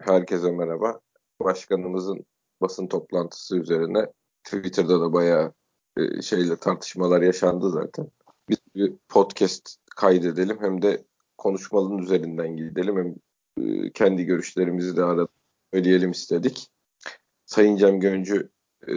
Herkese merhaba. Başkanımızın basın toplantısı üzerine Twitter'da da bayağı e, şeyle tartışmalar yaşandı zaten. Biz bir podcast kaydedelim hem de konuşmalının üzerinden gidelim hem e, kendi görüşlerimizi de arada söyleyelim istedik. Sayın Cem Göncü e,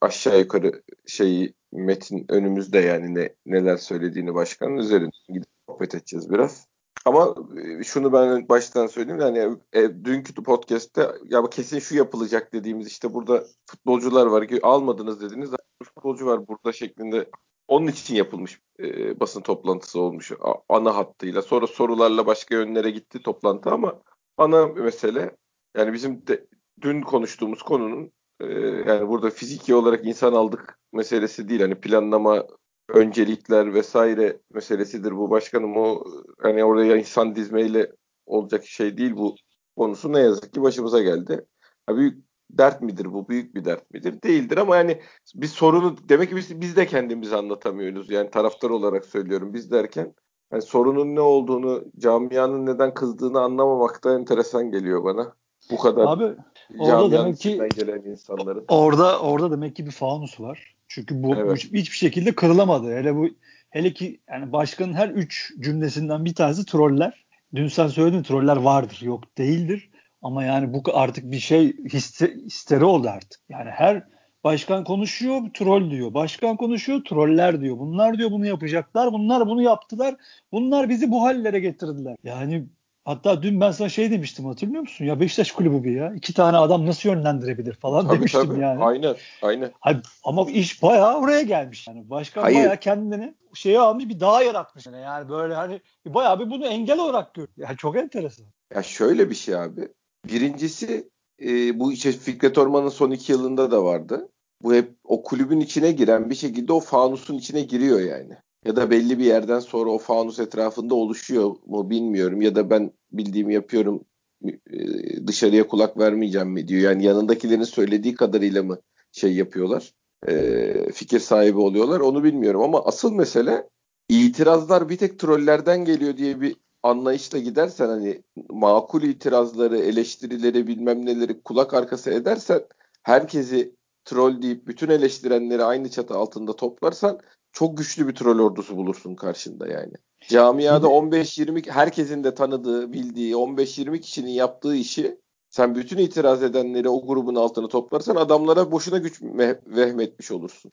aşağı yukarı şeyi metin önümüzde yani ne, neler söylediğini başkanın üzerinden gidip sohbet edeceğiz biraz. Ama e, şunu ben baştan söyleyeyim yani e, dünkü podcast'te ya kesin şu yapılacak dediğimiz işte burada futbolcular var ki almadınız dediniz. Futbolcu var burada şeklinde onun için yapılmış e, basın toplantısı olmuş a, ana hattıyla. Sonra sorularla başka yönlere gitti toplantı ama ana mesele yani bizim de dün konuştuğumuz konunun e, yani burada fiziki olarak insan aldık meselesi değil. Hani planlama öncelikler vesaire meselesidir bu başkanım. O hani oraya insan dizmeyle olacak şey değil bu konusu ne yazık ki başımıza geldi. Ha, büyük dert midir bu? Büyük bir dert midir? Değildir ama yani bir sorunu demek ki biz, biz de kendimizi anlatamıyoruz. Yani taraftar olarak söylüyorum biz derken yani sorunun ne olduğunu, camianın neden kızdığını anlamamak da enteresan geliyor bana. Bu kadar Abi orada demek ki gelen insanların. Orada orada demek ki bir fanus var. Çünkü bu, evet. hiçbir şekilde kırılamadı. Hele bu hele ki yani başkanın her üç cümlesinden bir tanesi troller. Dün sen söyledin troller vardır. Yok değildir. Ama yani bu artık bir şey histe, histeri oldu artık. Yani her başkan konuşuyor troll diyor. Başkan konuşuyor troller diyor. Bunlar diyor bunu yapacaklar. Bunlar bunu yaptılar. Bunlar bizi bu hallere getirdiler. Yani Hatta dün ben sana şey demiştim hatırlıyor musun? Ya Beşiktaş kulübü bir ya. iki tane adam nasıl yönlendirebilir falan tabii, demiştim tabii. yani. Aynen aynen. Hayır, ama iş bayağı oraya gelmiş. Yani başkan Hayır. bayağı kendini şeye almış bir dağ yaratmış. Yani, yani böyle hani bayağı bir bunu engel olarak görüyor. Yani çok enteresan. Ya şöyle bir şey abi. Birincisi e, bu işte Fikret Orman'ın son iki yılında da vardı. Bu hep o kulübün içine giren bir şekilde o fanusun içine giriyor yani ya da belli bir yerden sonra o fanus etrafında oluşuyor mu bilmiyorum ya da ben bildiğimi yapıyorum e, dışarıya kulak vermeyeceğim mi diyor. Yani yanındakilerin söylediği kadarıyla mı şey yapıyorlar e, fikir sahibi oluyorlar onu bilmiyorum ama asıl mesele itirazlar bir tek trollerden geliyor diye bir anlayışla gidersen hani makul itirazları eleştirileri bilmem neleri kulak arkası edersen herkesi troll deyip bütün eleştirenleri aynı çatı altında toplarsan çok güçlü bir troll ordusu bulursun karşında yani. Camiada 15-20 herkesin de tanıdığı, bildiği 15-20 kişinin yaptığı işi sen bütün itiraz edenleri o grubun altına toplarsan adamlara boşuna güç vehmetmiş olursun.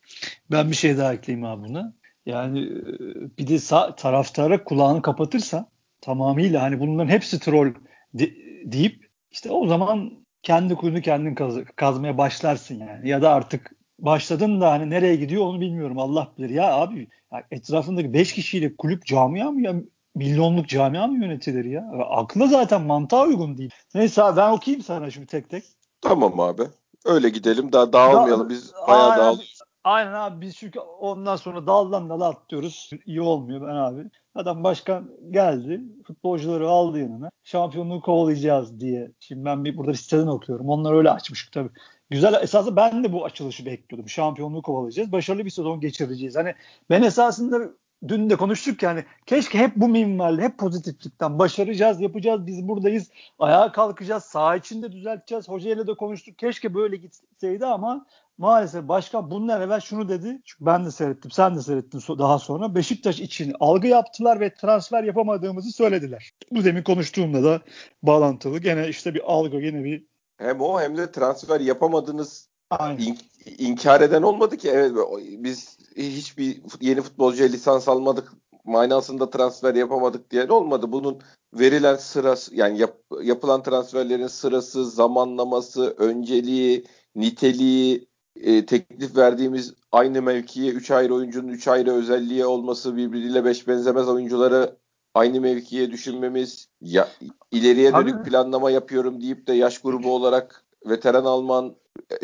Ben bir şey daha ekleyeyim abi buna. Yani e, bir de sağ, taraftara kulağını kapatırsa tamamıyla hani bunların hepsi troll de, deyip işte o zaman kendi kuyunu kendin kaz, kazmaya başlarsın yani. Ya da artık başladın da hani nereye gidiyor onu bilmiyorum Allah bilir. Ya abi ya etrafındaki 5 kişiyle kulüp camia mı ya milyonluk camia mı yönetilir ya? Aklı zaten mantığa uygun değil. Neyse abi ben okuyayım sana şimdi tek tek. Tamam abi. Öyle gidelim daha dağılmayalım. Biz bayağı aynen, dağıl. Aynen abi biz çünkü ondan sonra daldan dala atlıyoruz. İyi olmuyor ben abi. Adam başkan geldi. Futbolcuları aldı yanına. Şampiyonluğu kovalayacağız diye. Şimdi ben bir burada bir siteden okuyorum. Onlar öyle açmış tabii. Güzel esasında ben de bu açılışı bekliyordum. Şampiyonluğu kovalayacağız. Başarılı bir sezon geçireceğiz. Hani ben esasında dün de konuştuk yani keşke hep bu minvalde hep pozitiflikten başaracağız yapacağız biz buradayız ayağa kalkacağız sağ içinde düzelteceğiz hocayla da konuştuk keşke böyle gitseydi ama maalesef başkan bundan evvel şunu dedi. Çünkü ben de seyrettim sen de seyrettin daha sonra. Beşiktaş için algı yaptılar ve transfer yapamadığımızı söylediler. Bu demin konuştuğumda da bağlantılı. Gene işte bir algı gene bir hem o hem de transfer yapamadığınız in, inkar eden olmadı ki. Evet biz hiçbir yeni futbolcuya lisans almadık manasında transfer yapamadık diyen olmadı. Bunun verilen sırası yani yap, yapılan transferlerin sırası, zamanlaması, önceliği, niteliği, e, teklif verdiğimiz aynı mevkiye 3 ayrı oyuncunun 3 ayrı özelliği olması, birbiriyle beş benzemez oyuncuları aynı mevkiye düşünmemiz, ya, ileriye dönük Abi. planlama yapıyorum deyip de yaş grubu olarak veteran Alman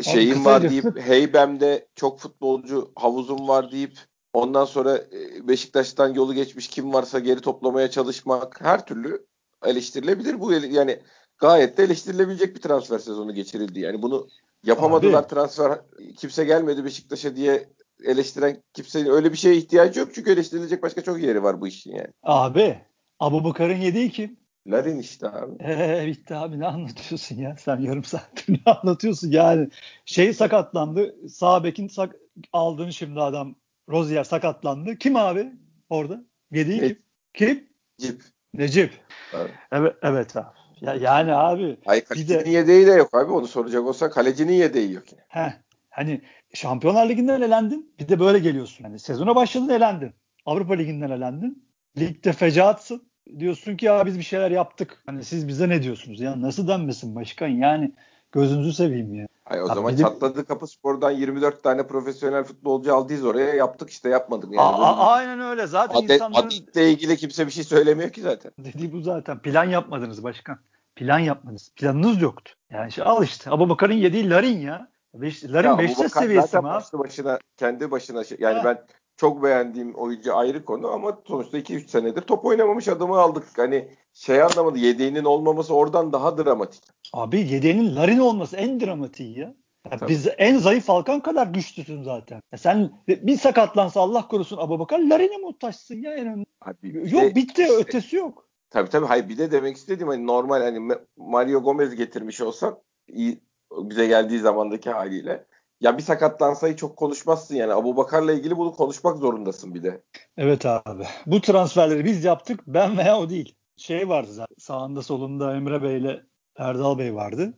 şeyim var deyip Heybem'de çok futbolcu havuzum var deyip ondan sonra e, Beşiktaş'tan yolu geçmiş kim varsa geri toplamaya çalışmak her türlü eleştirilebilir. Bu yani gayet de eleştirilebilecek bir transfer sezonu geçirildi. Yani bunu yapamadılar Abi. transfer kimse gelmedi Beşiktaş'a diye eleştiren kimsenin öyle bir şeye ihtiyacı yok çünkü eleştirilecek başka çok yeri var bu işin yani. Abi Abu Bakar'ın yediği kim? Larin işte abi. Eee bitti abi ne anlatıyorsun ya? Sen yarım saattir ne anlatıyorsun? Yani şey sakatlandı. Sağ bekin sak aldığını şimdi adam Rozier sakatlandı. Kim abi orada? Yediği Ne- kim? Kim? Cip. Necip. Evet. Evet, evet abi. Ya, yani abi Ay Bir kalecinin de- yedeği de yok abi. Onu soracak olsa kalecinin yedeği yok yine. Heh, hani Şampiyonlar Ligi'nden elendin. Bir de böyle geliyorsun. Yani sezona başladın elendin. Avrupa Ligi'nden elendin. Ligde fecaatsın. Diyorsun ki ya biz bir şeyler yaptık. Hani siz bize ne diyorsunuz? Ya nasıl denmesin başkan? Yani gözünüzü seveyim ya. Ay o Abi zaman bir de- çatladı kapı spordan 24 tane profesyonel futbolcu aldıyız oraya yaptık işte yapmadık yani. A- a- aynen öyle. Zaten adet, insanların adetle ilgili kimse bir şey söylemiyor ki zaten. dediği bu zaten. Plan yapmadınız başkan. Plan yapmadınız. Planınız yoktu. Yani işte al işte. Abu Bakar'ın yediği Larin ya. Beş, Larin Ya Beşiktaş Abubakar seviyesi zaten mi başlı başına kendi başına şey- yani Ha. ben çok beğendiğim oyuncu ayrı konu ama sonuçta 2-3 senedir top oynamamış adamı aldık. Hani şey anlamadı yedeğinin olmaması oradan daha dramatik. Abi yedeğinin Larin olması en dramatiği ya. Ya Tabii. biz en zayıf Falkan kadar güçlüsün zaten. Ya sen bir sakatlansa Allah korusun Abubakar Larin'e muhtaçsın ya en önemli. Abi Yok de- bitti işte- ötesi yok. Tabii tabii hayır bir de demek istediğim hani normal hani Ma- Mario Gomez getirmiş olsan iyi, bize geldiği zamandaki haliyle ya bir sakatlansayı çok konuşmazsın yani. Abu Bakar'la ilgili bunu konuşmak zorundasın bir de. Evet abi. Bu transferleri biz yaptık. Ben veya o değil. Şey vardı zaten. Sağında solunda Emre Bey ile Erdal Bey vardı.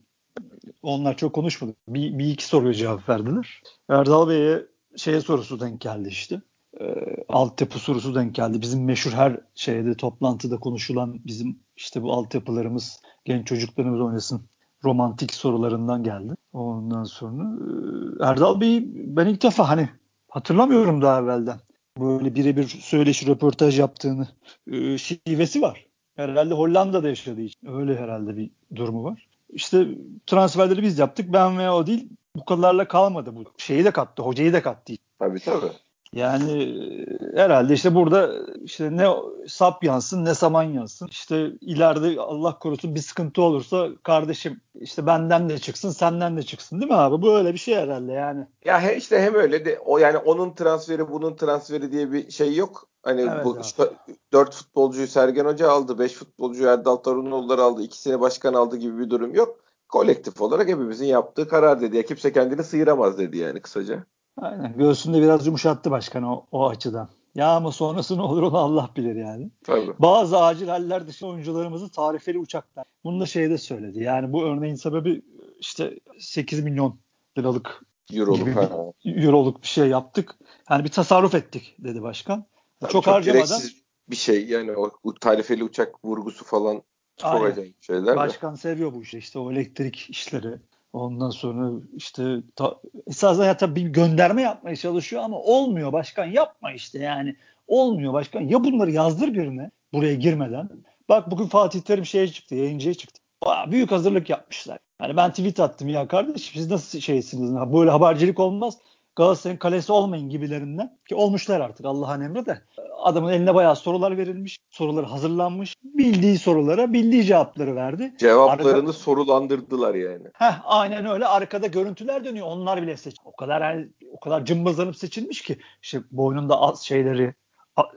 Onlar çok konuşmadı. Bir, bir iki soruya cevap verdiler. Erdal Bey'e şeye sorusu denk geldi işte. Ee, altyapı sorusu denk geldi. Bizim meşhur her şeyde toplantıda konuşulan bizim işte bu altyapılarımız genç çocuklarımız oynasın romantik sorularından geldi. Ondan sonra e, Erdal Bey ben ilk defa hani hatırlamıyorum daha evvelden böyle birebir söyleşi röportaj yaptığını e, şivesi var. Herhalde Hollanda'da yaşadığı için. Öyle herhalde bir durumu var. İşte transferleri biz yaptık. Ben ve o değil. Bu kadarla kalmadı bu. Şeyi de kattı. Hocayı da kattı. Tabii tabii. Yani e, herhalde işte burada işte ne sap yansın ne saman yansın. İşte ileride Allah korusun bir sıkıntı olursa kardeşim işte benden de çıksın senden de çıksın değil mi abi? Bu öyle bir şey herhalde yani. Ya he, işte hem öyle de o yani onun transferi bunun transferi diye bir şey yok. Hani Evet bu abi. işte 4 futbolcuyu Sergen Hoca aldı, 5 futbolcuyu Erdal Tarunoğulları aldı, ikisini başkan aldı gibi bir durum yok. Kolektif olarak hepimizin yaptığı karar dedi. Ya kimse kendini sıyıramaz dedi yani kısaca. Aynen. Göğsünde biraz yumuşattı başkan o, o açıdan. Ya ama sonrası ne olur onu Allah bilir yani. Tabii. Bazı acil haller dışı oyuncularımızı tarifeli uçaklar. Bunu da şeyde söyledi. Yani bu örneğin sebebi işte 8 milyon liralık Euroluk gibi bir, euroluk bir şey yaptık. Yani bir tasarruf ettik dedi başkan. Tabii çok, harcamadan gereksiz bir şey yani o, tarifeli uçak vurgusu falan çok Aynen. acayip şeyler de. başkan seviyor bu işi. İşte o elektrik işleri. Ondan sonra işte ta, esasında ya tabii bir gönderme yapmaya çalışıyor ama olmuyor başkan yapma işte yani. Olmuyor başkan. Ya bunları yazdır birine buraya girmeden. Bak bugün Fatih Terim şeye çıktı, yayıncıya çıktı. Aa, büyük hazırlık yapmışlar. Hani ben tweet attım ya kardeşim siz nasıl şeysiniz? Böyle habercilik olmaz. Galatasaray'ın kalesi olmayın gibilerinden. Ki olmuşlar artık Allah'ın emri de. Adamın eline bayağı sorular verilmiş. Soruları hazırlanmış. Bildiği sorulara bildiği cevapları verdi. Cevaplarını sorulandırdılar yani. Heh, aynen öyle. Arkada görüntüler dönüyor. Onlar bile seç. O kadar yani, o kadar cımbızlanıp seçilmiş ki işte boynunda az şeyleri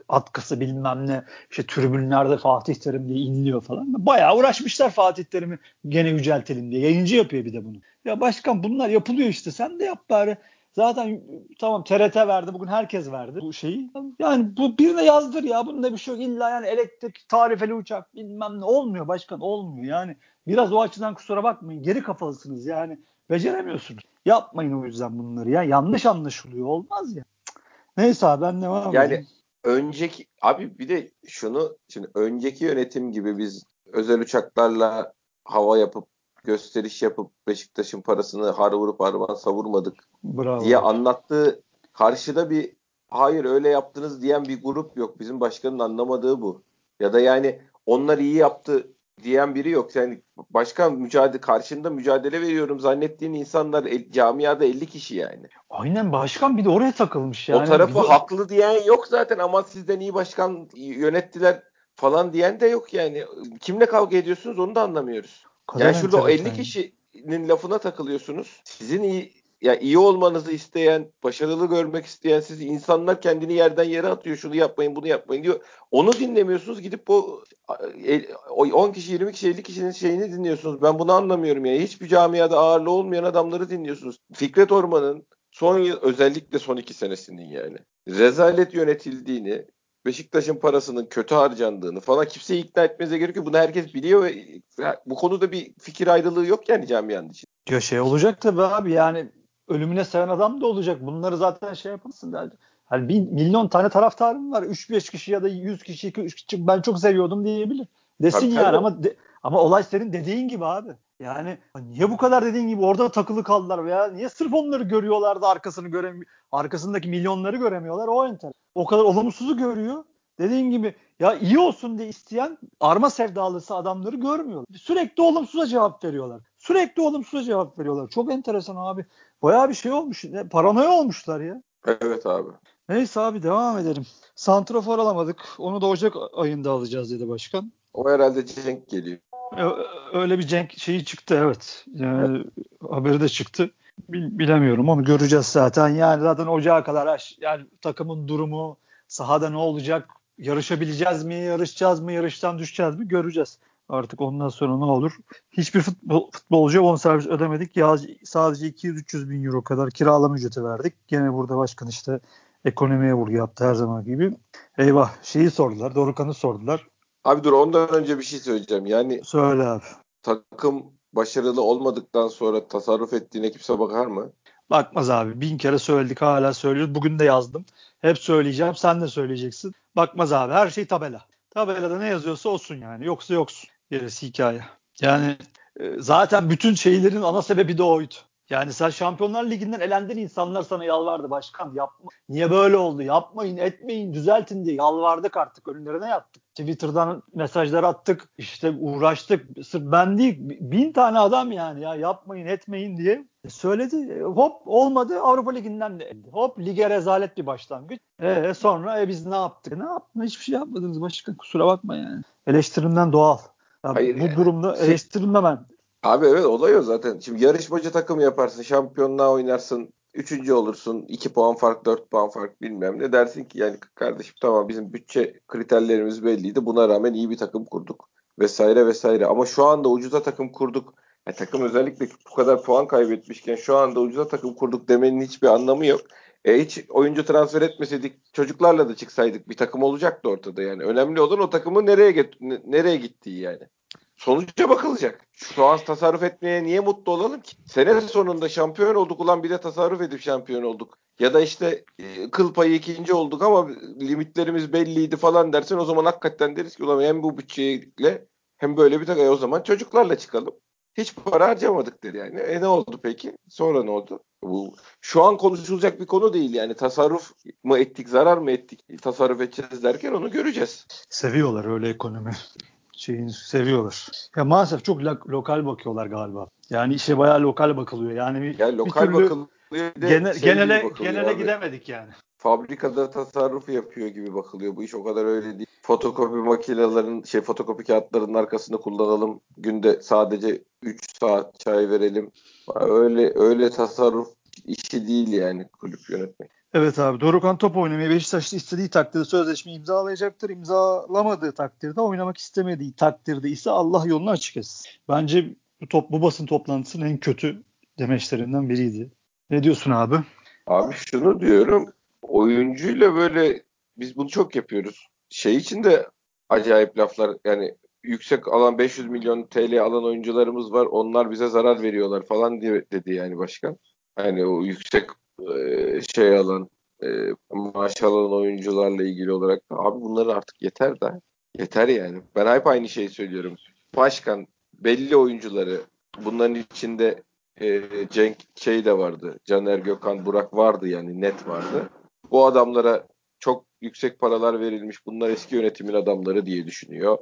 atkısı bilmem ne işte tribünlerde Fatih Terim diye inliyor falan. Bayağı uğraşmışlar Fatih Terim'i gene yüceltelim diye. Yayıncı yapıyor bir de bunu. Ya başkan bunlar yapılıyor işte. Sen de yap bari. Zaten tamam TRT verdi. Bugün herkes verdi bu şeyi. Yani bu birine yazdır ya. Bunda bir şey yok. İlla yani elektrik, tarifeli uçak bilmem ne olmuyor başkan. Olmuyor yani. Biraz o açıdan kusura bakmayın. Geri kafalısınız yani. Beceremiyorsunuz. Yapmayın o yüzden bunları ya. Yanlış anlaşılıyor. Olmaz ya. Neyse abi ben devam Yani edeyim. önceki abi bir de şunu şimdi önceki yönetim gibi biz özel uçaklarla hava yapıp gösteriş yapıp Beşiktaş'ın parasını har vurup harman savurmadık Bravo. diye anlattığı karşıda bir hayır öyle yaptınız diyen bir grup yok. Bizim başkanın anlamadığı bu. Ya da yani onlar iyi yaptı diyen biri yok. Yani başkan mücadele karşında mücadele veriyorum zannettiğin insanlar el- camiada 50 kişi yani. Aynen başkan bir de oraya takılmış yani. o tarafı Bu- haklı diyen yok zaten ama sizden iyi başkan yönettiler falan diyen de yok yani. Kimle kavga ediyorsunuz onu da anlamıyoruz. Kadar Yani şurada o 50 enteresan. kişinin lafına takılıyorsunuz. Sizin iyi ya iyi olmanızı isteyen, başarılı görmek isteyen siz insanlar kendini yerden yere atıyor. Şunu yapmayın, bunu yapmayın diyor. Onu dinlemiyorsunuz. Gidip o 10 kişi, 20 kişi, 50 kişinin şeyini dinliyorsunuz. Ben bunu anlamıyorum ya. Hiçbir camiada ağırlığı olmayan adamları dinliyorsunuz. Fikret Orman'ın son yıl özellikle son iki senesinin yani rezalet yönetildiğini Beşiktaş'ın parasının kötü harcandığını falan kimseyi ikna etmenize gerek yok. Bunu herkes biliyor ve bu konuda bir fikir ayrılığı yok yani camianın içinde. Ya şey olacak tabii abi yani ölümüne seven adam da olacak. Bunları zaten şey yapmasın derdi. Hani bin, milyon tane taraftarım var. 3-5 kişi ya da 100 kişi, 2-3 kişi ben çok seviyordum diyebilir. Desin tabii, yani tabii. ama de, ama olay senin dediğin gibi abi. Yani niye bu kadar dediğin gibi orada takılı kaldılar veya niye sırf onları görüyorlar da arkasını göremiyor arkasındaki milyonları göremiyorlar o enter. O kadar olumsuzu görüyor. Dediğin gibi ya iyi olsun diye isteyen arma sevdalısı adamları görmüyor. Sürekli olumsuza cevap veriyorlar. Sürekli olumsuza cevap veriyorlar. Çok enteresan abi. Bayağı bir şey olmuş. Paranoya olmuşlar ya. Evet abi. Neyse abi devam edelim. Santrafor alamadık. Onu da Ocak ayında alacağız dedi başkan. O herhalde Cenk geliyor. Öyle bir Cenk şeyi çıktı evet. Yani evet. haberi de çıktı. Bilemiyorum onu göreceğiz zaten. Yani zaten ocağa kadar yani takımın durumu sahada ne olacak yarışabileceğiz mi yarışacağız mı yarıştan düşeceğiz mi göreceğiz. Artık ondan sonra ne olur? Hiçbir futbol, futbolcuya bonservis ödemedik. Ya sadece 200-300 bin euro kadar kiralama ücreti verdik. Gene burada başkan işte ekonomiye vurgu yaptı her zaman gibi. Eyvah şeyi sordular. Dorukan'ı sordular. Abi dur ondan önce bir şey söyleyeceğim. Yani Söyle abi. Takım başarılı olmadıktan sonra tasarruf ettiğine kimse bakar mı? Bakmaz abi. Bin kere söyledik hala söylüyoruz. Bugün de yazdım. Hep söyleyeceğim. Sen de söyleyeceksin. Bakmaz abi. Her şey tabela. Tabelada ne yazıyorsa olsun yani. Yoksa yoksun. Gerisi hikaye. Yani e, zaten bütün şeylerin ana sebebi de oydu. Yani sen Şampiyonlar Ligi'nden elendin insanlar sana yalvardı başkan yapma. Niye böyle oldu? Yapmayın, etmeyin, düzeltin diye yalvardık artık önlerine yattık. Twitter'dan mesajlar attık. işte uğraştık. Sırf ben değil bin tane adam yani ya yapmayın etmeyin diye söyledi. Hop olmadı Avrupa Ligi'nden de. Hop lige rezalet bir başlangıç. E sonra e, biz ne yaptık? Ne yaptın? Hiçbir şey yapmadınız başkan kusura bakma yani. Eleştirimden doğal. Ya Hayır bu yani. durumda eleştirilmemem Abi evet olay o zaten. Şimdi yarışmacı takım yaparsın, şampiyonluğa oynarsın, üçüncü olursun, iki puan fark, dört puan fark bilmem ne dersin ki yani kardeşim tamam bizim bütçe kriterlerimiz belliydi. Buna rağmen iyi bir takım kurduk vesaire vesaire. Ama şu anda ucuza takım kurduk. Yani takım özellikle bu kadar puan kaybetmişken şu anda ucuza takım kurduk demenin hiçbir anlamı yok. E hiç oyuncu transfer etmeseydik çocuklarla da çıksaydık bir takım olacaktı ortada yani. Önemli olan o takımın nereye get- nereye gittiği yani sonuca bakılacak. Şu an tasarruf etmeye niye mutlu olalım ki? Sene sonunda şampiyon olduk ulan bir de tasarruf edip şampiyon olduk. Ya da işte e, kıl payı ikinci olduk ama limitlerimiz belliydi falan dersen o zaman hakikaten deriz ki ulan hem bu bütçeyle hem böyle bir takım e, o zaman çocuklarla çıkalım. Hiç para harcamadık dedi yani. E ne oldu peki? Sonra ne oldu? Bu şu an konuşulacak bir konu değil yani. Tasarruf mu ettik, zarar mı ettik? Tasarruf edeceğiz derken onu göreceğiz. Seviyorlar öyle ekonomi şeyini seviyorlar. Ya maalesef çok lo- lokal bakıyorlar galiba. Yani işe bayağı lokal bakılıyor. Yani bir, ya lokal bir türlü bakılıyor. Gene, şey genele genele abi. gidemedik yani. Fabrikada tasarruf yapıyor gibi bakılıyor. Bu iş o kadar öyle değil. Fotokopi makinelerin şey fotokopi kağıtlarının arkasında kullanalım. Günde sadece 3 saat çay verelim. Öyle öyle tasarruf işi değil yani kulüp yönetmek. Evet abi Dorukan top oynamayı Beşiktaş'ta istediği takdirde sözleşme imzalayacaktır. İmzalamadığı takdirde oynamak istemediği takdirde ise Allah yolunu açık etsin. Bence bu, top, bu basın toplantısının en kötü demeçlerinden biriydi. Ne diyorsun abi? Abi şunu diyorum. Oyuncuyla böyle biz bunu çok yapıyoruz. Şey için de acayip laflar yani yüksek alan 500 milyon TL alan oyuncularımız var. Onlar bize zarar veriyorlar falan diye dedi yani başkan. Hani o yüksek e, şey alan e, maaş alan oyuncularla ilgili olarak abi bunları artık yeter de yeter yani. Ben hep aynı şeyi söylüyorum. Başkan belli oyuncuları bunların içinde e, Cenk şey de vardı. Caner Gökhan Burak vardı yani net vardı. Bu adamlara çok yüksek paralar verilmiş. Bunlar eski yönetimin adamları diye düşünüyor.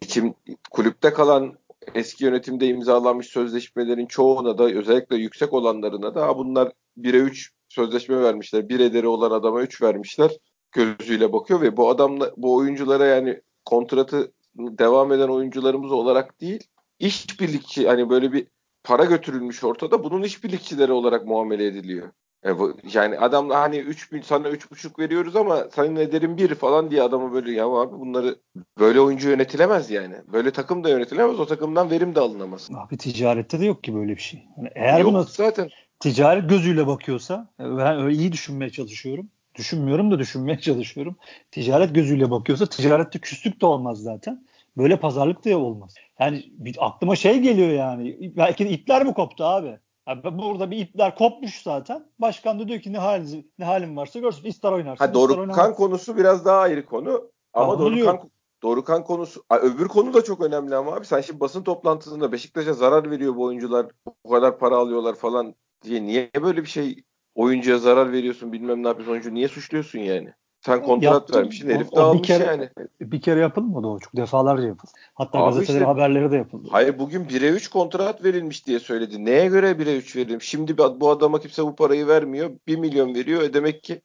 Kim kulüpte kalan eski yönetimde imzalanmış sözleşmelerin çoğuna da özellikle yüksek olanlarına da bunlar 1'e 3 sözleşme vermişler. Bir ederi olan adama 3 vermişler gözüyle bakıyor ve bu adamla bu oyunculara yani kontratı devam eden oyuncularımız olarak değil işbirlikçi hani böyle bir para götürülmüş ortada. Bunun işbirlikçileri olarak muamele ediliyor. E, yani adam hani 3 bin sana 3,5 veriyoruz ama senin ederin bir falan diye adamı böyle ya abi bunları böyle oyuncu yönetilemez yani. Böyle takım da yönetilemez. O takımdan verim de alınamaz. Abi ticarette de yok ki böyle bir şey. Yani eğer yok buna zaten ticaret gözüyle bakıyorsa ben öyle iyi düşünmeye çalışıyorum. Düşünmüyorum da düşünmeye çalışıyorum. Ticaret gözüyle bakıyorsa ticarette küslük de olmaz zaten. Böyle pazarlık da olmaz. Yani bir, aklıma şey geliyor yani. Belki de ipler mi koptu abi? Yani burada bir ipler kopmuş zaten. Başkan da diyor ki ne haliniz, ne halim varsa görsün. İster oynarsın. Ha, Dorukhan konusu biraz daha ayrı konu. Ama Dorukhan, Dorukhan konusu a, öbür konu da çok önemli ama abi sen şimdi basın toplantısında Beşiktaş'a zarar veriyor bu oyuncular bu kadar para alıyorlar falan diye niye böyle bir şey oyuncuya zarar veriyorsun bilmem ne yapıyorsun oyuncu niye suçluyorsun yani? Sen kontrat Yaptım. vermişsin herif o, dağılmış bir kere, yani. Bir kere yapılmadı o çok defalarca yapıldı. Hatta Abi gazeteler işte, haberleri de yapıldı. Hayır bugün 1'e 3 kontrat verilmiş diye söyledi. Neye göre 1'e 3 verilmiş? Şimdi bu adama kimse bu parayı vermiyor. 1 milyon veriyor. E demek ki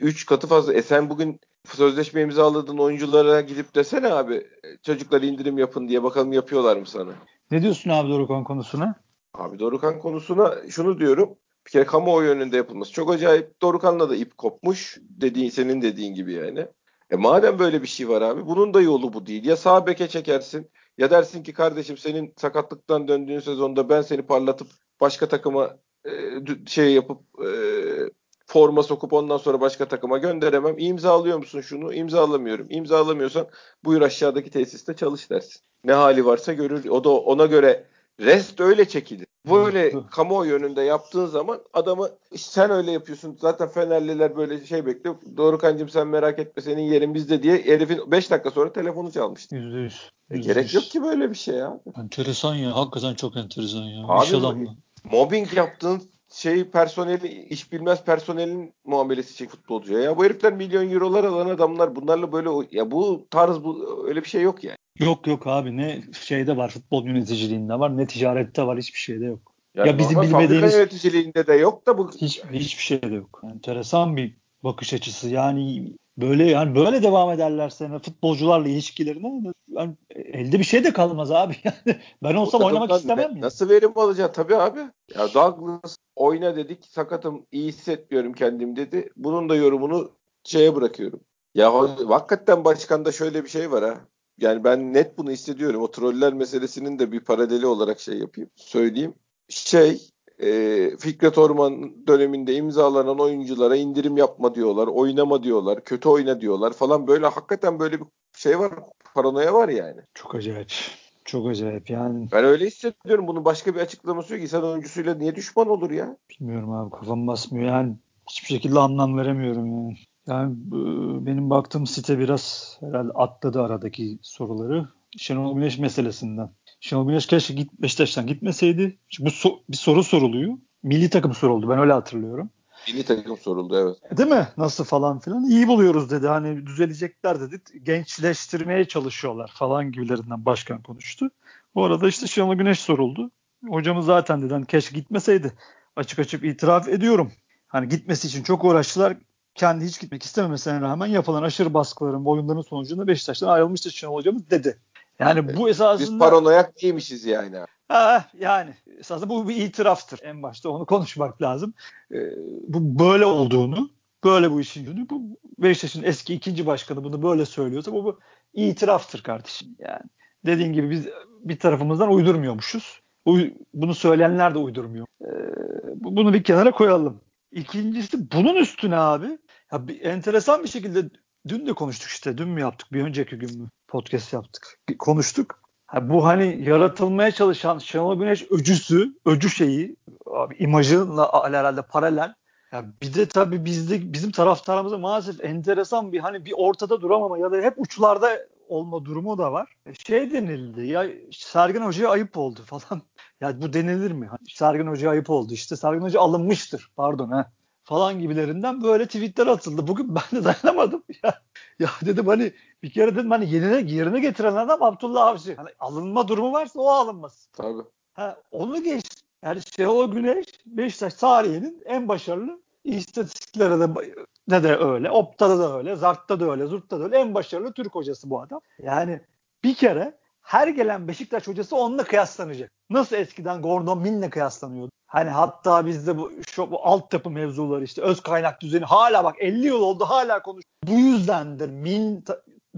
3 katı fazla. E sen bugün sözleşme imzaladığın oyunculara gidip desene abi çocuklar indirim yapın diye bakalım yapıyorlar mı sana? Ne diyorsun abi Dorukan konusuna? Abi Dorukan konusuna şunu diyorum bir kere kamuoyu önünde yapılması çok acayip. Dorukan'la da ip kopmuş. Dediğin senin dediğin gibi yani. E madem böyle bir şey var abi bunun da yolu bu değil. Ya sağ beke çekersin ya dersin ki kardeşim senin sakatlıktan döndüğün sezonda ben seni parlatıp başka takıma e, şey yapıp e, forma sokup ondan sonra başka takıma gönderemem. İmzalıyor musun şunu? İmzalamıyorum. İmzalamıyorsan buyur aşağıdaki tesiste çalış dersin. Ne hali varsa görür. O da ona göre rest öyle çekilir. Böyle kamuoyu önünde yaptığın zaman adamı sen öyle yapıyorsun. Zaten Fenerliler böyle şey bekliyor. Doğru kancım sen merak etme senin yerin bizde diye herifin 5 dakika sonra telefonu çalmıştı. Yüzde yüz. E, gerek yok ki böyle bir şey ya. Enteresan ya. Hakikaten çok enteresan ya. Abi, İş adamı. Mobbing yaptığın şey personeli iş bilmez personelin muamelesi çek futbolcuya. Ya bu herifler milyon eurolar alan adamlar bunlarla böyle ya bu tarz bu öyle bir şey yok yani. Yok yok abi ne şeyde var futbol yöneticiliğinde var ne ticarette var hiçbir şeyde yok. Yani ya bizim bilmediğimiz yöneticiliğinde de yok da bu hiç hiçbir şeyde yok. Enteresan bir bakış açısı. Yani böyle yani böyle devam ederlerse yani futbolcularla ilişkilerine yani elde bir şey de kalmaz abi. Yani ben olsam oynamak istemem. Ne, nasıl verim alacak tabii abi. Ya Douglas oyna dedik sakatım iyi hissetmiyorum kendim dedi. Bunun da yorumunu şeye bırakıyorum. Ya hakikaten başkanda şöyle bir şey var ha yani ben net bunu hissediyorum. O troller meselesinin de bir paraleli olarak şey yapayım, söyleyeyim. Şey, e, Fikret Orman döneminde imzalanan oyunculara indirim yapma diyorlar, oynama diyorlar, kötü oyna diyorlar falan böyle hakikaten böyle bir şey var, paranoya var yani. Çok acayip. Çok acayip yani. Ben öyle hissediyorum. Bunun başka bir açıklaması yok. İnsan oyuncusuyla niye düşman olur ya? Bilmiyorum abi kafam basmıyor yani. Hiçbir şekilde anlam veremiyorum yani. Yani benim baktığım site biraz herhalde atladı aradaki soruları. Şenol Güneş meselesinden. Şenol Güneş keşke git, Beşiktaş'tan gitmeseydi. Şimdi bu so, bir soru soruluyor. Milli takım soruldu. Ben öyle hatırlıyorum. Milli takım soruldu evet. Değil mi? Nasıl falan filan. İyi buluyoruz dedi. Hani düzelecekler dedi. Gençleştirmeye çalışıyorlar falan gibilerinden başkan konuştu. Bu arada işte Şenol Güneş soruldu. Hocamız zaten dedi hani keşke gitmeseydi. Açık açık itiraf ediyorum. Hani gitmesi için çok uğraştılar kendi hiç gitmek istememesine rağmen yapılan aşırı baskıların, oyunların sonucunda Beşiktaş'tan ayrılmıştır Şenol hocamız dedi. Yani bu esasında... Biz paranoyak değilmişiz yani. Ha, yani esasında bu bir itiraftır. En başta onu konuşmak lazım. Ee, bu böyle olduğunu, böyle bu işin yönü, bu Beşiktaş'ın eski ikinci başkanı bunu böyle söylüyorsa bu, bu itiraftır kardeşim. Yani dediğin gibi biz bir tarafımızdan uydurmuyormuşuz. Bunu söyleyenler de uydurmuyor. Ee, bunu bir kenara koyalım. İkincisi bunun üstüne abi ya bir, enteresan bir şekilde dün de konuştuk işte. Dün mü yaptık? Bir önceki gün mü podcast yaptık? Konuştuk. Ha, bu hani yaratılmaya çalışan Şenol Güneş öcüsü, öcü şeyi abi imajıyla herhalde paralel. Ya bir de tabii bizde bizim taraftarımızda maalesef enteresan bir hani bir ortada duramama ya da hep uçlarda olma durumu da var. E, şey denildi ya Sergen Hoca'ya ayıp oldu falan. Ya bu denilir mi? Sergen Hoca ayıp oldu işte. Sergen Hoca alınmıştır. Pardon ha falan gibilerinden böyle tweetler atıldı. Bugün ben de dayanamadım. Ya, ya dedim hani bir kere dedim hani yerine, yerine getiren adam Abdullah Avcı. Hani alınma durumu varsa o alınmaz. Tabii. Ha, onu geç. Yani Şenol Güneş Beşiktaş tarihinin en başarılı istatistiklere de ne de öyle. Opta'da da öyle. Zart'ta da öyle. Zurt'ta da öyle. En başarılı Türk hocası bu adam. Yani bir kere her gelen Beşiktaş hocası onunla kıyaslanacak. Nasıl eskiden Gordon Min'le kıyaslanıyordu? Hani hatta bizde bu şu bu altyapı mevzuları işte öz kaynak düzeni hala bak 50 yıl oldu hala konuş. Bu yüzdendir. Min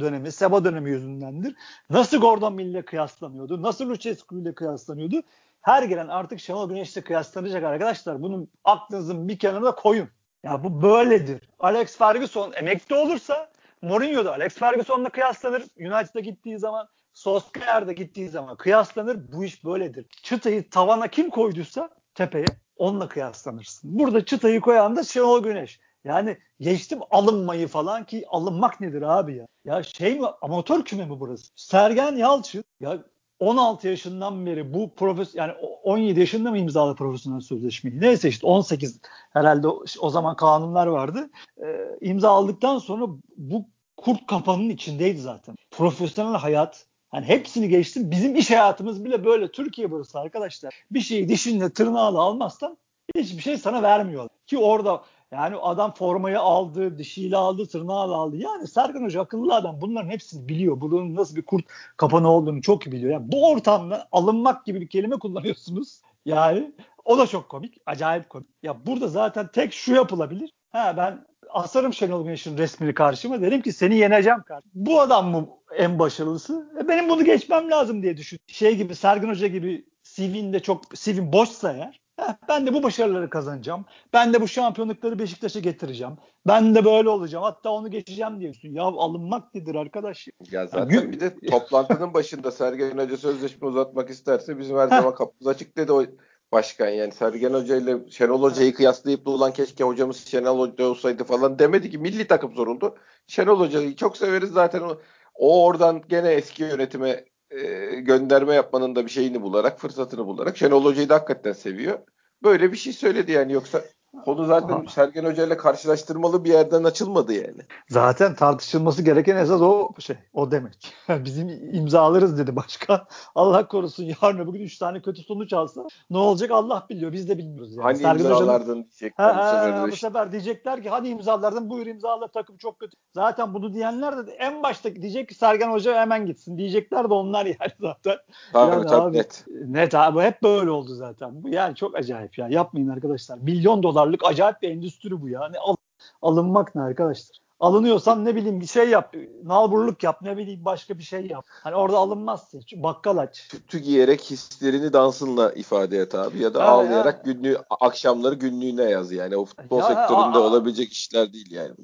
dönemi, Seba dönemi yüzündendir. Nasıl Gordon Mill'le kıyaslanıyordu? Nasıl Lucescu ile kıyaslanıyordu? Her gelen artık Şenol Güneş'le kıyaslanacak arkadaşlar. Bunun aklınızın bir kenarına koyun. Ya bu böyledir. Alex Ferguson emekli olursa Mourinho da Alex Ferguson'la kıyaslanır. United'a gittiği zaman Solskjaer'da gittiği zaman kıyaslanır. Bu iş böyledir. Çıtayı tavana kim koyduysa tepeye onunla kıyaslanırsın. Burada çıtayı koyan da Şenol Güneş. Yani geçtim alınmayı falan ki alınmak nedir abi ya? Ya şey mi amatör küme mi burası? Sergen Yalçın ya 16 yaşından beri bu profes yani 17 yaşında mı imzaladı profesyonel sözleşmeyi? Neyse işte 18 herhalde o, zaman kanunlar vardı. Ee, imza aldıktan sonra bu kurt kapanın içindeydi zaten. Profesyonel hayat Hani hepsini geçtim. Bizim iş hayatımız bile böyle. Türkiye burası arkadaşlar. Bir şeyi dişinle tırnağıyla almazsan hiçbir şey sana vermiyor. Ki orada yani adam formayı aldı, dişiyle aldı, tırnağıyla aldı. Yani Serkan Hoca akıllı adam. Bunların hepsini biliyor. Bunun nasıl bir kurt kapanı olduğunu çok iyi biliyor. Yani bu ortamda alınmak gibi bir kelime kullanıyorsunuz. Yani o da çok komik. Acayip komik. Ya burada zaten tek şu yapılabilir. Ha ben asarım Şenol Güneş'in resmini karşıma. Derim ki seni yeneceğim kardeşim. Bu adam mı en başarılısı? E benim bunu geçmem lazım diye düşün. Şey gibi Sergin Hoca gibi CV'nde çok CV'm boşsa eğer Heh, ben de bu başarıları kazanacağım. Ben de bu şampiyonlukları Beşiktaş'a getireceğim. Ben de böyle olacağım. Hatta onu geçeceğim diyorsun. Ya alınmak nedir arkadaş? Ya zaten yani, bir de toplantının başında Sergen Hoca sözleşme uzatmak isterse bizim her zaman kapımız açık dedi o başkan yani Sergen Hoca ile Şenol Hoca'yı kıyaslayıp da ulan keşke hocamız Şenol Hoca olsaydı falan demedi ki milli takım soruldu. Şenol Hoca'yı çok severiz zaten o, o oradan gene eski yönetime e, gönderme yapmanın da bir şeyini bularak fırsatını bularak Şenol Hoca'yı da hakikaten seviyor. Böyle bir şey söyledi yani yoksa Konu zaten. Sergen Hoca ile karşılaştırmalı bir yerden açılmadı yani. Zaten tartışılması gereken esas o şey, o demek. Bizim imzalarız dedi başkan. Allah korusun yarın bugün 3 tane kötü sonuç alsa ne olacak Allah biliyor. Biz de bilmiyoruz yani. Hani Sergen imzalardın diyecekler ha, bu sefer. Ha, bu sefer diyecekler ki hadi imzalardın buyur imzala takım çok kötü. Zaten bunu diyenler de en başta diyecek ki Sergen Hoca hemen gitsin. Diyecekler de onlar yani zaten. Tabii yani tabii abi, net. Net abi hep böyle oldu zaten. Bu yani çok acayip ya. Yapmayın arkadaşlar. Milyon dolar dolarlık acayip bir endüstri bu ya. Ne al, alınmak ne arkadaşlar? Alınıyorsan ne bileyim bir şey yap. Nalburluk yap. Ne bileyim başka bir şey yap. Hani orada alınmazsın. Çünkü bakkal aç. Tütü giyerek hislerini dansınla ifade et abi. Ya da ha, ağlayarak ya. günlüğü, akşamları günlüğüne yaz yani. O futbol ya, sektöründe aa, olabilecek işler değil yani.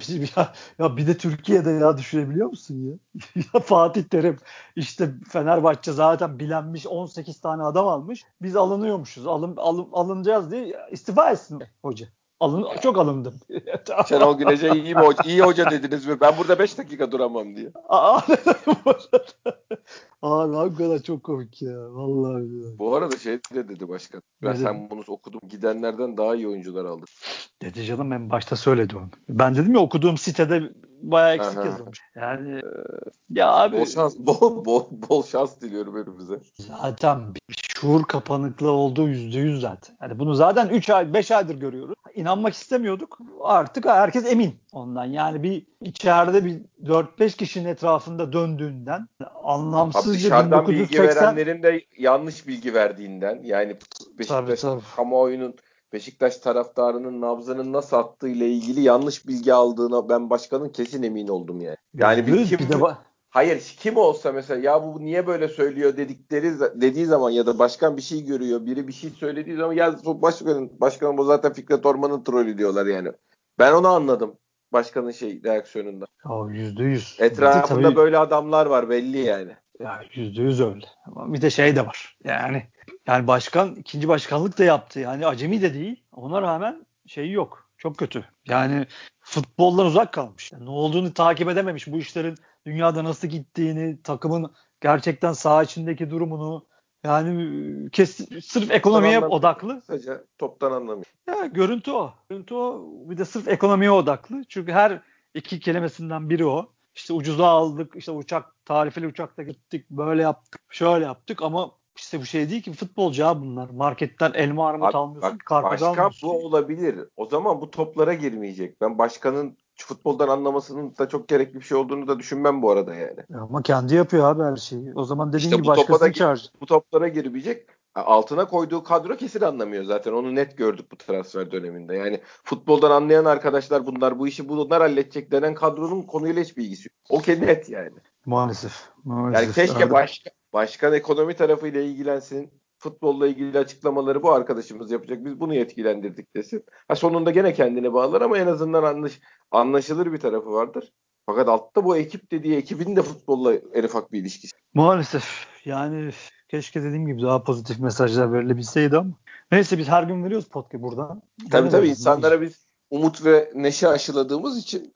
Bizim ya, ya bir de Türkiye'de ya düşünebiliyor musun ya? ya Fatih Terim işte Fenerbahçe zaten bilenmiş 18 tane adam almış. Biz alınıyormuşuz. Alın, alın, alınacağız diye istifa etsin hoca. Alın, çok alındım. Şenol Güneş'e iyi hoca, iyi hoca dediniz mi? Ben burada 5 dakika duramam diye. Abi hakikaten çok komik ya. Vallahi. Bu arada şey de dedi başkan. Ben Öyle sen bunu okudum. Gidenlerden daha iyi oyuncular aldım. Dedi canım ben başta söyledim onu. Ben dedim ya okuduğum sitede bayağı eksik Aha. yazılmış. Yani ee, ya abi bol şans bol bol bol şans diliyorum önümüze. Zaten bir şuur kapanıklığı olduğu yüzde yüz zaten. Yani bunu zaten 3 ay 5 aydır görüyoruz. İnanmak istemiyorduk. Artık herkes emin ondan. Yani bir içeride bir 4-5 kişinin etrafında döndüğünden anlamsızca Abi dışarıdan 1980... bilgi verenlerin de yanlış bilgi verdiğinden yani Beşiktaş kamuoyunun Beşiktaş taraftarının nabzının nasıl attığı ile ilgili yanlış bilgi aldığına ben başkanın kesin emin oldum yani. Yani bir, kim bir de Hayır kim olsa mesela ya bu niye böyle söylüyor dedikleri dediği zaman ya da başkan bir şey görüyor, biri bir şey söylediği zaman ya başkanın başkanın bu zaten Fikret Orman'ın trolü diyorlar yani. Ben onu anladım başkanın şey reaksiyonunda. Yüzde yüz. Etrafında tabii, böyle adamlar var belli yani. Ya yüzde yüz öyle. Ama bir de şey de var. Yani yani başkan ikinci başkanlık da yaptı. Yani acemi de değil. Ona rağmen şeyi yok. Çok kötü. Yani futboldan uzak kalmış. Yani ne olduğunu takip edememiş. Bu işlerin dünyada nasıl gittiğini, takımın gerçekten saha içindeki durumunu yani kes, sırf ekonomiye toptan odaklı. Sadece toptan anlamıyor. Ya görüntü o. Görüntü o. Bir de sırf ekonomiye odaklı. Çünkü her iki kelimesinden biri o. İşte ucuza aldık, işte uçak, tarifeli uçakla gittik, böyle yaptık, şöyle yaptık ama işte bu şey değil ki futbolcu ya bunlar. Marketten elma armut almıyorsun, bak, Başkan bu olabilir. O zaman bu toplara girmeyecek. Ben başkanın futboldan anlamasının da çok gerekli bir şey olduğunu da düşünmem bu arada yani. Ama kendi yapıyor abi her şeyi. O zaman dediğin İşte gibi başkasını çağır. Bu toplara girmeyecek. Altına koyduğu kadro kesin anlamıyor zaten. Onu net gördük bu transfer döneminde. Yani futboldan anlayan arkadaşlar bunlar bu işi bunlar halledecek denen kadronun konuyla hiçbir ilgisi yok. O kendi net yani. Maalesef. Yani Maalesef. keşke Arada- başka, başkan ekonomi tarafıyla ilgilensin. Futbolla ilgili açıklamaları bu arkadaşımız yapacak. Biz bunu yetkilendirdik desin. Ha sonunda gene kendini bağlar ama en azından anlaş, anlaşılır bir tarafı vardır. Fakat altta bu ekip dediği ekibin de futbolla en ufak bir ilişkisi. Maalesef. Yani keşke dediğim gibi daha pozitif mesajlar verilebilseydi ama. Neyse biz her gün veriyoruz podcast buradan. Tabii Gene tabii insanlara biz umut ve neşe aşıladığımız için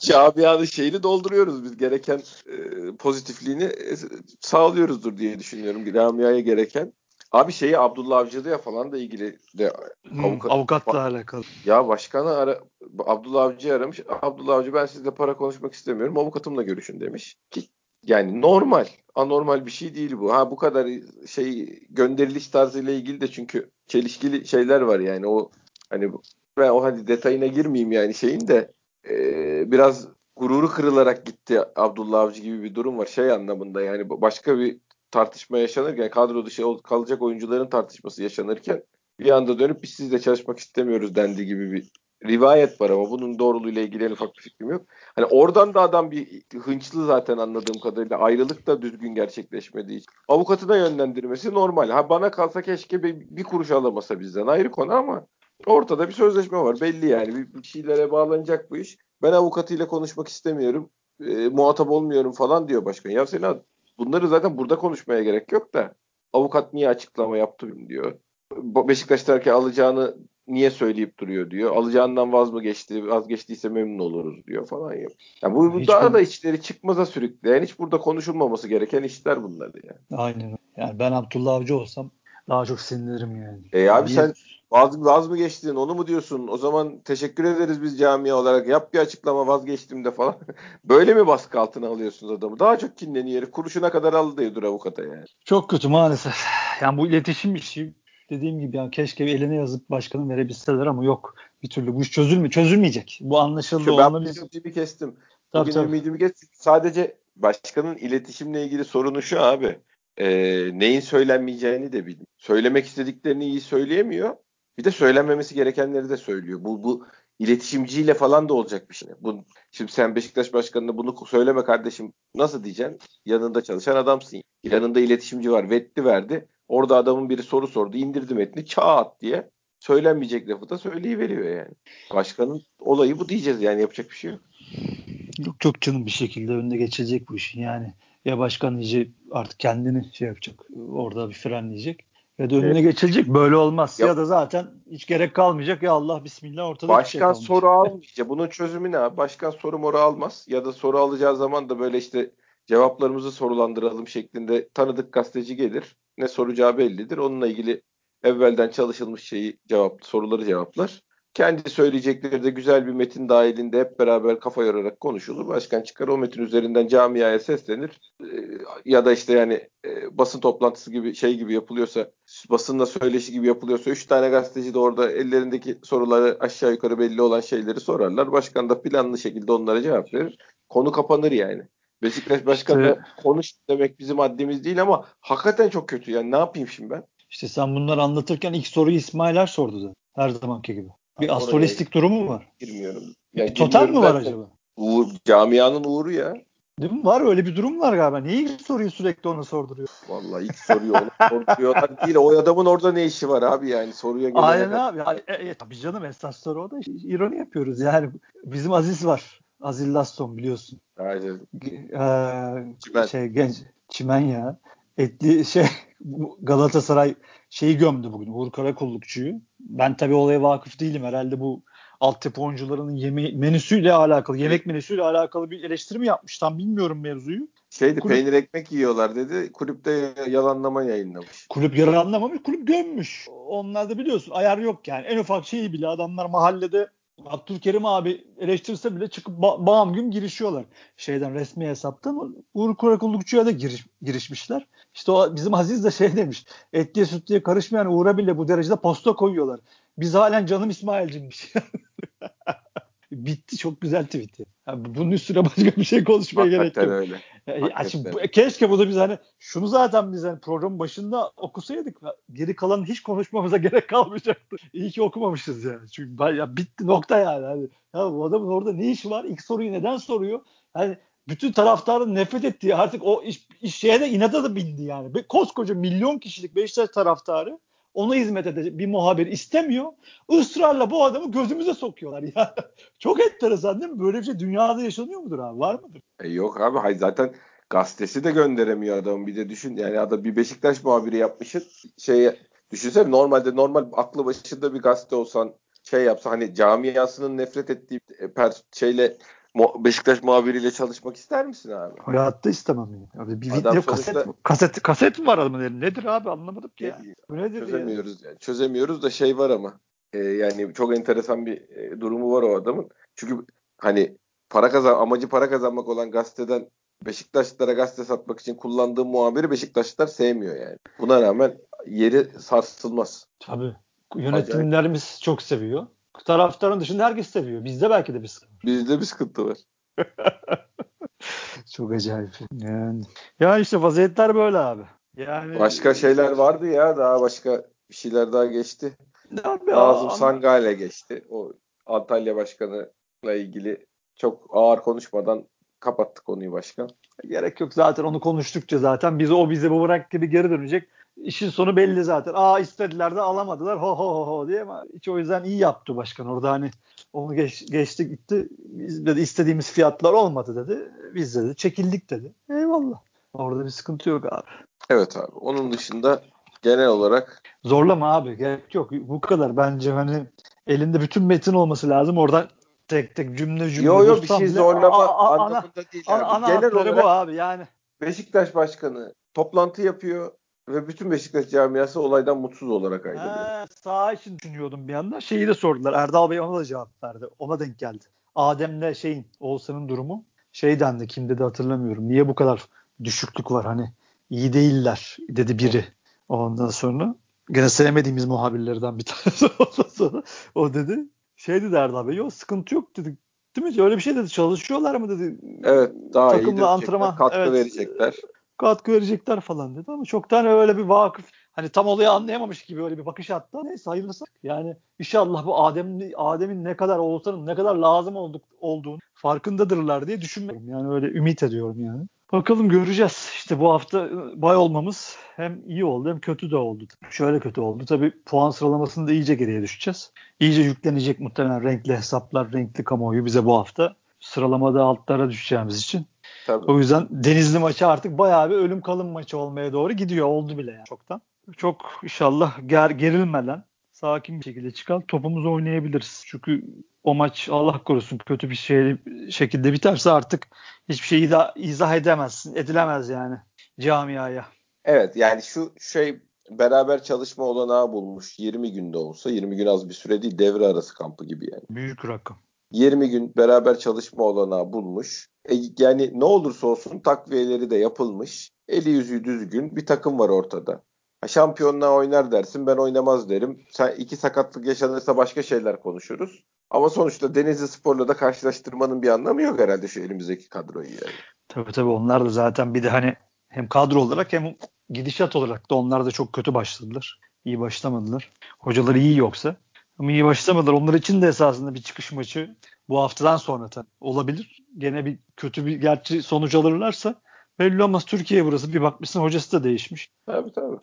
camianın şeyini dolduruyoruz biz. Gereken e, pozitifliğini e, sağlıyoruzdur diye düşünüyorum. Camiaya gereken. Abi şeyi Abdullah Avcı'ya falan da ilgili de Hmm, avukat- avukatla alakalı. Ya başkanı ara, Abdullah Avcı'yı aramış. Abdullah Avcı ben sizle para konuşmak istemiyorum. Avukatımla görüşün demiş. Ki yani normal, anormal bir şey değil bu. Ha bu kadar şey gönderiliş tarzıyla ilgili de çünkü çelişkili şeyler var yani o hani ben o hadi detayına girmeyeyim yani şeyin de e, biraz gururu kırılarak gitti Abdullah Avcı gibi bir durum var. Şey anlamında yani başka bir tartışma yaşanırken kadro dışı kalacak oyuncuların tartışması yaşanırken bir anda dönüp biz sizle çalışmak istemiyoruz dendi gibi bir rivayet var ama bunun doğruluğuyla ilgili en ufak bir fikrim yok. Hani oradan da adam bir hınçlı zaten anladığım kadarıyla ayrılık da düzgün gerçekleşmediği için. Avukatına yönlendirmesi normal. Ha bana kalsa keşke bir, bir kuruş alamasa bizden ayrı konu ama ortada bir sözleşme var belli yani bir, şeylere bağlanacak bu iş. Ben avukatıyla konuşmak istemiyorum. e, muhatap olmuyorum falan diyor başkan. Ya Sena bunları zaten burada konuşmaya gerek yok da avukat niye açıklama yaptı diyor. Beşiktaş terki alacağını niye söyleyip duruyor diyor. Alacağından vaz mı geçti? Vazgeçtiyse memnun oluruz diyor falan ya. Ya bu, bu Hiç daha bu- da içleri çıkmaza sürükleyen hiç burada konuşulmaması gereken işler bunlar ya. Aynen. Yani ben Abdullah Avcı olsam daha çok sinirlerim yani. E abi Niye- sen vaz, vaz mı geçtin onu mu diyorsun? O zaman teşekkür ederiz biz camia olarak. Yap bir açıklama vazgeçtim de falan. Böyle mi baskı altına alıyorsunuz adamı? Daha çok kinleniyor. Kuruşuna kadar aldı diyordur avukata yani. Çok kötü maalesef. Yani bu iletişim işi dediğim gibi yani keşke bir eline yazıp başkanın verebilseler ama yok. Bir türlü bu iş çözülmüyor. Çözülmeyecek. Bu anlaşıldı. Ben Onunla biz... ümidimi kestim. Tabii, Bugün tabii. ümidimi kestim. Sadece başkanın iletişimle ilgili sorunu şu abi. Ee, neyin söylenmeyeceğini de bilmiyor. Söylemek istediklerini iyi söyleyemiyor. Bir de söylenmemesi gerekenleri de söylüyor. Bu bu iletişimciyle falan da olacak bir şey. Bu, şimdi sen Beşiktaş başkanına bunu söyleme kardeşim nasıl diyeceksin? Yanında çalışan adamsın. Yanında iletişimci var. Vetli verdi. Orada adamın biri soru sordu. indirdi metni çat diye. Söylenmeyecek lafı da söyleyiveriyor yani. Başkanın olayı bu diyeceğiz yani yapacak bir şey yok. Yok çok canım bir şekilde önüne geçilecek bu işin yani. Ya başkan iyice artık kendini şey yapacak. Orada bir frenleyecek. Ya da önüne Evet. geçilecek. Böyle olmaz. Yap- Ya da zaten hiç gerek kalmayacak. Ya Allah bismillah ortada şey Başkan kalmayacak. soru almayacak. Bunun çözümü ne abi? Başkan soru moru almaz. Ya da soru alacağı zaman da böyle işte cevaplarımızı sorulandıralım şeklinde tanıdık gazeteci gelir. Ne soracağı bellidir. Onunla ilgili evvelden çalışılmış şeyi cevap, soruları cevaplar. Kendi söyleyecekleri de güzel bir metin dahilinde hep beraber kafa yorarak konuşulur. Başkan çıkar o metin üzerinden camiaya seslenir. Ee, ya da işte yani e, basın toplantısı gibi şey gibi yapılıyorsa basınla söyleşi gibi yapılıyorsa üç tane gazeteci de orada ellerindeki soruları aşağı yukarı belli olan şeyleri sorarlar. Başkan da planlı şekilde onlara cevap verir. Konu kapanır yani. Beşiktaş başkanı İşte- konuş demek bizim haddimiz değil ama hakikaten çok kötü yani ne yapayım şimdi ben? İşte sen bunları anlatırken ilk soruyu İsmailer sordu da. Her zamanki gibi. Bir astrolojik durumu mu var? Girmiyorum. Yani Bir totem mi var acaba? Uğur, camianın uğuru ya. Değil mi? Var öyle bir durum var galiba. Niye ilk soruyu sürekli ona sorduruyor? Vallahi ilk soruyu onu sorduruyorlar değil. O adamın orada ne işi var abi yani soruya gelene Aynen kadar. abi. Ya, e, e, tabii canım esas soru o da ironi yapıyoruz. Yani bizim Aziz var. Aziz Lasson biliyorsun. Aynen. Ee, Çimen. şey genç çimen ya. Etli şey Galatasaray şeyi gömdü bugün Uğur Karakullukçu'yu. Ben tabii olaya vakıf değilim. Herhalde bu altyapı oyuncularının yeme menüsüyle alakalı, yemek menüsüyle alakalı bir eleştiri mi yapmış? Tam bilmiyorum mevzuyu. Şeydi Kulüp- peynir ekmek yiyorlar dedi. Kulüpte yalanlama yayınlamış. Kulüp yarı anlamamış, kulüp gömmüş. Onlar da biliyorsun ayar yok yani. En ufak şeyi bile adamlar mahallede Abdülkerim abi eleştirse bile çıkıp ba- bağım gün girişiyorlar. Şeyden resmi hesaptan Uğur Karakullukçu'ya da giriş, girişmişler. İşte o bizim Aziz de şey demiş. Etliye sütlüye karışmayan Uğur'a bile bu derecede posta koyuyorlar. Biz halen canım İsmail'cimmiş. bitti çok güzel tweet. Yani bunun üstüne başka bir şey konuşmaya gerek yok. öyle. Şimdi, bu, keşke bunu biz hani şunu zaten biz hani programın başında okusaydık geri kalan hiç konuşmamıza gerek kalmayacaktı. İyi ki okumamışız yani. Çünkü ya bitti nokta yani. Hani, ya bu adamın orada ne işi var? İlk soruyu neden soruyor? Hani bütün taraftarın nefret ettiği artık o iş, iş şeye de inada da bindi yani. Koskoca milyon kişilik Beşiktaş taraftarı ona hizmet edecek bir muhabir istemiyor. Israrla bu adamı gözümüze sokuyorlar ya. Çok enteresan değil mi? Böyle bir şey dünyada yaşanıyor mudur abi? Var mıdır? E yok abi hayır zaten gazetesi de gönderemiyor adamı bir de düşün. Yani adam bir Beşiktaş muhabiri yapmışız. Şey düşünsene normalde normal aklı başında bir gazete olsan şey yapsa hani camiasının nefret ettiği per şeyle Beşiktaş muhabiriyle çalışmak ister misin abi? Hayatta istemem ya. Abi bir Adam video kaset, kaset kaset mi var adamın elinde? Nedir abi anlamadım ki ya. Bu nedir Çözemiyoruz ya? yani. Çözemiyoruz da şey var ama e, yani çok enteresan bir e, durumu var o adamın. Çünkü hani para kazan amacı para kazanmak olan gazeteden Beşiktaşlılara gazete satmak için kullandığı muhabiri Beşiktaşlılar sevmiyor yani. Buna rağmen yeri sarsılmaz. Tabii. Yönetimlerimiz Acayip. çok seviyor. Taraftarın dışında herkes seviyor. Bizde belki de bir sıkıntı. Bizde bir sıkıntı var. Çok acayip. Yani. Ya işte vaziyetler böyle abi. Yani başka şeyler vardı ya daha başka bir şeyler daha geçti. Nazım. Sangale geçti. O Antalya Başkanı'la ilgili çok ağır konuşmadan kapattık konuyu başkan. Gerek yok zaten onu konuştukça zaten bizi o bize bu bırak gibi geri dönecek işin sonu belli zaten. Aa istediler de alamadılar ho ho ho ho diye ama hiç o yüzden iyi yaptı başkan. Orada hani onu geç, geçti gitti. Biz dedi istediğimiz fiyatlar olmadı dedi. Biz dedi çekildik dedi. Eyvallah. Orada bir sıkıntı yok abi. Evet abi. Onun dışında genel olarak zorlama abi. Gerek yok. Bu kadar bence hani elinde bütün metin olması lazım. Oradan tek tek cümle cümle. Yok yok bir şey zorlama a, a, anlamında değil. Ana, ana genel olarak bu abi yani. Beşiktaş Başkanı toplantı yapıyor ve bütün Beşiktaş camiası olaydan mutsuz olarak ayrılıyor. sağ için düşünüyordum bir anda. Şeyi de sordular. Erdal Bey ona da cevap verdi. Ona denk geldi. Adem'le şeyin Oğuzhan'ın durumu şey dendi kim dedi hatırlamıyorum. Niye bu kadar düşüklük var hani iyi değiller dedi biri. Ondan sonra gene sevmediğimiz muhabirlerden bir tanesi ondan sonra o dedi. Şey dedi Erdal Bey yok sıkıntı yok dedi. Değil mi? Öyle bir şey dedi. Çalışıyorlar mı dedi. Evet daha Takımla iyi antrenman katkı evet, verecekler katkı verecekler falan dedi ama çoktan öyle bir vakıf hani tam olayı anlayamamış gibi öyle bir bakış attı. Neyse hayırlısı. Yani inşallah bu Adem'in Adem'in ne kadar Oğuzhan'ın ne kadar lazım olduk, olduğunu farkındadırlar diye düşünmüyorum. Yani öyle ümit ediyorum yani. Bakalım göreceğiz. İşte bu hafta ıı, bay olmamız hem iyi oldu hem kötü de oldu. Şöyle kötü oldu. Tabii puan sıralamasında iyice geriye düşeceğiz. İyice yüklenecek muhtemelen renkli hesaplar, renkli kamuoyu bize bu hafta. Sıralamada altlara düşeceğimiz için Tabii. O yüzden Denizli maçı artık bayağı bir ölüm kalım maçı olmaya doğru gidiyor. Oldu bile yani çoktan. Çok inşallah ger gerilmeden sakin bir şekilde çıkan topumuzu oynayabiliriz. Çünkü o maç Allah korusun kötü bir şey şekilde biterse artık hiçbir şeyi de izah edemezsin. Edilemez yani camiaya. Evet yani şu şey beraber çalışma olanağı bulmuş 20 günde olsa 20 gün az bir süre değil devre arası kampı gibi yani. Büyük rakam. 20 gün beraber çalışma olanağı bulmuş. E, yani ne olursa olsun takviyeleri de yapılmış. Eli yüzü düzgün bir takım var ortada. Ha, şampiyonluğa oynar dersin ben oynamaz derim. Sen iki sakatlık yaşanırsa başka şeyler konuşuruz. Ama sonuçta Denizli Spor'la da karşılaştırmanın bir anlamı yok herhalde şu elimizdeki kadroyu yani. Tabii tabii onlar da zaten bir de hani hem kadro olarak hem gidişat olarak da onlar da çok kötü başladılar. İyi başlamadılar. Hocaları iyi yoksa ama iyi başlamadılar. Onlar için de esasında bir çıkış maçı bu haftadan sonra olabilir. Gene bir kötü bir gerçi sonuç alırlarsa belli olmaz. Türkiye burası. Bir bakmışsın hocası da değişmiş. Tabii tabii.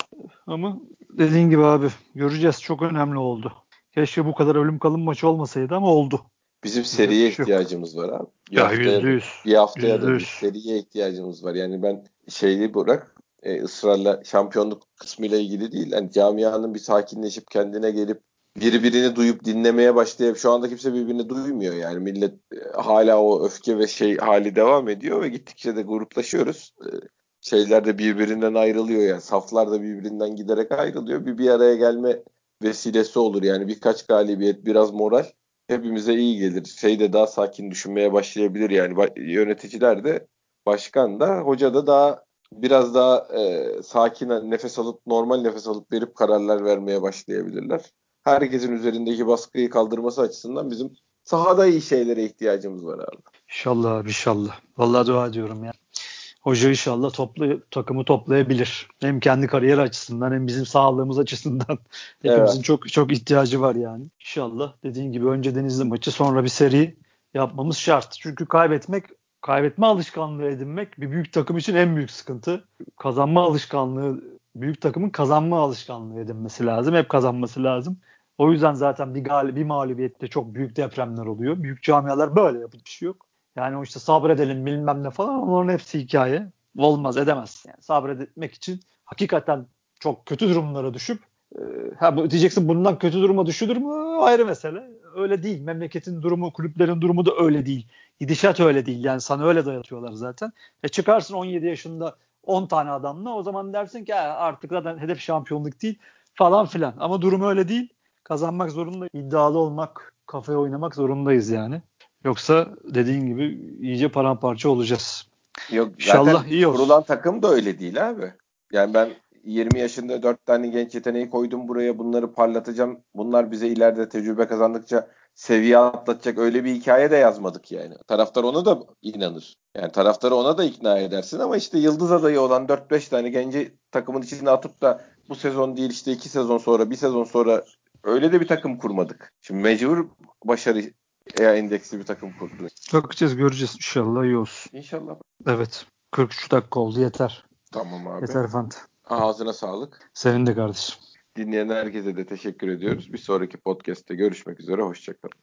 Ama dediğin gibi abi göreceğiz. Çok önemli oldu. Keşke bu kadar ölüm kalım maçı olmasaydı ama oldu. Bizim seriye şey ihtiyacımız var abi. Bir ya yüzde yüz. Bir haftaya da bir seriye ihtiyacımız var. Yani ben şeyi bırak e, ısrarla şampiyonluk kısmıyla ilgili değil. Yani camianın bir sakinleşip kendine gelip birbirini duyup dinlemeye başlayıp şu anda kimse birbirini duymuyor yani millet e, hala o öfke ve şey hali devam ediyor ve gittikçe de gruplaşıyoruz. E, şeyler de birbirinden ayrılıyor yani saflar da birbirinden giderek ayrılıyor. Bir bir araya gelme vesilesi olur yani birkaç galibiyet biraz moral hepimize iyi gelir. Şey de daha sakin düşünmeye başlayabilir yani yöneticiler de başkan da hoca da daha biraz daha e, sakin nefes alıp normal nefes alıp verip kararlar vermeye başlayabilirler herkesin üzerindeki baskıyı kaldırması açısından bizim sahada iyi şeylere ihtiyacımız var abi. İnşallah abi inşallah. Vallahi dua ediyorum ya. Hoca inşallah toplu, takımı toplayabilir. Hem kendi kariyer açısından hem bizim sağlığımız açısından. Hepimizin evet. çok çok ihtiyacı var yani. İnşallah dediğin gibi önce Denizli maçı sonra bir seri yapmamız şart. Çünkü kaybetmek kaybetme alışkanlığı edinmek bir büyük takım için en büyük sıkıntı. Kazanma alışkanlığı büyük takımın kazanma alışkanlığı edinmesi lazım. Hep kazanması lazım. O yüzden zaten bir galib bir mağlubiyette çok büyük depremler oluyor. Büyük camialar böyle yapıp bir şey yok. Yani o işte sabredelim bilmem ne falan onların hepsi hikaye. Olmaz edemez. Yani sabretmek için hakikaten çok kötü durumlara düşüp e, ha diyeceksin bundan kötü duruma düşülür mü? Ayrı mesele. Öyle değil. Memleketin durumu, kulüplerin durumu da öyle değil. Gidişat öyle değil. Yani sana öyle dayatıyorlar zaten. E çıkarsın 17 yaşında 10 tane adamla o zaman dersin ki artık zaten hedef şampiyonluk değil falan filan. Ama durum öyle değil. Kazanmak zorunda, iddialı olmak, kafaya oynamak zorundayız yani. Yoksa dediğin gibi iyice paramparça olacağız. Yok, İnşallah iyi olsun. Kurulan takım da öyle değil abi. Yani ben 20 yaşında 4 tane genç yeteneği koydum buraya bunları parlatacağım. Bunlar bize ileride tecrübe kazandıkça seviye atlatacak öyle bir hikaye de yazmadık yani. Taraftar ona da inanır. Yani taraftarı ona da ikna edersin ama işte yıldız adayı olan 4-5 tane genci takımın içine atıp da bu sezon değil işte 2 sezon sonra bir sezon sonra öyle de bir takım kurmadık. Şimdi mecbur başarı endeksli bir takım kurdu. Bakacağız göreceğiz inşallah iyi olsun. İnşallah. Evet 43 dakika oldu yeter. Tamam abi. Yeter Fanta. Ağzına sağlık. Senin de kardeşim. Dinleyen herkese de teşekkür ediyoruz. Bir sonraki podcast'te görüşmek üzere. Hoşçakalın.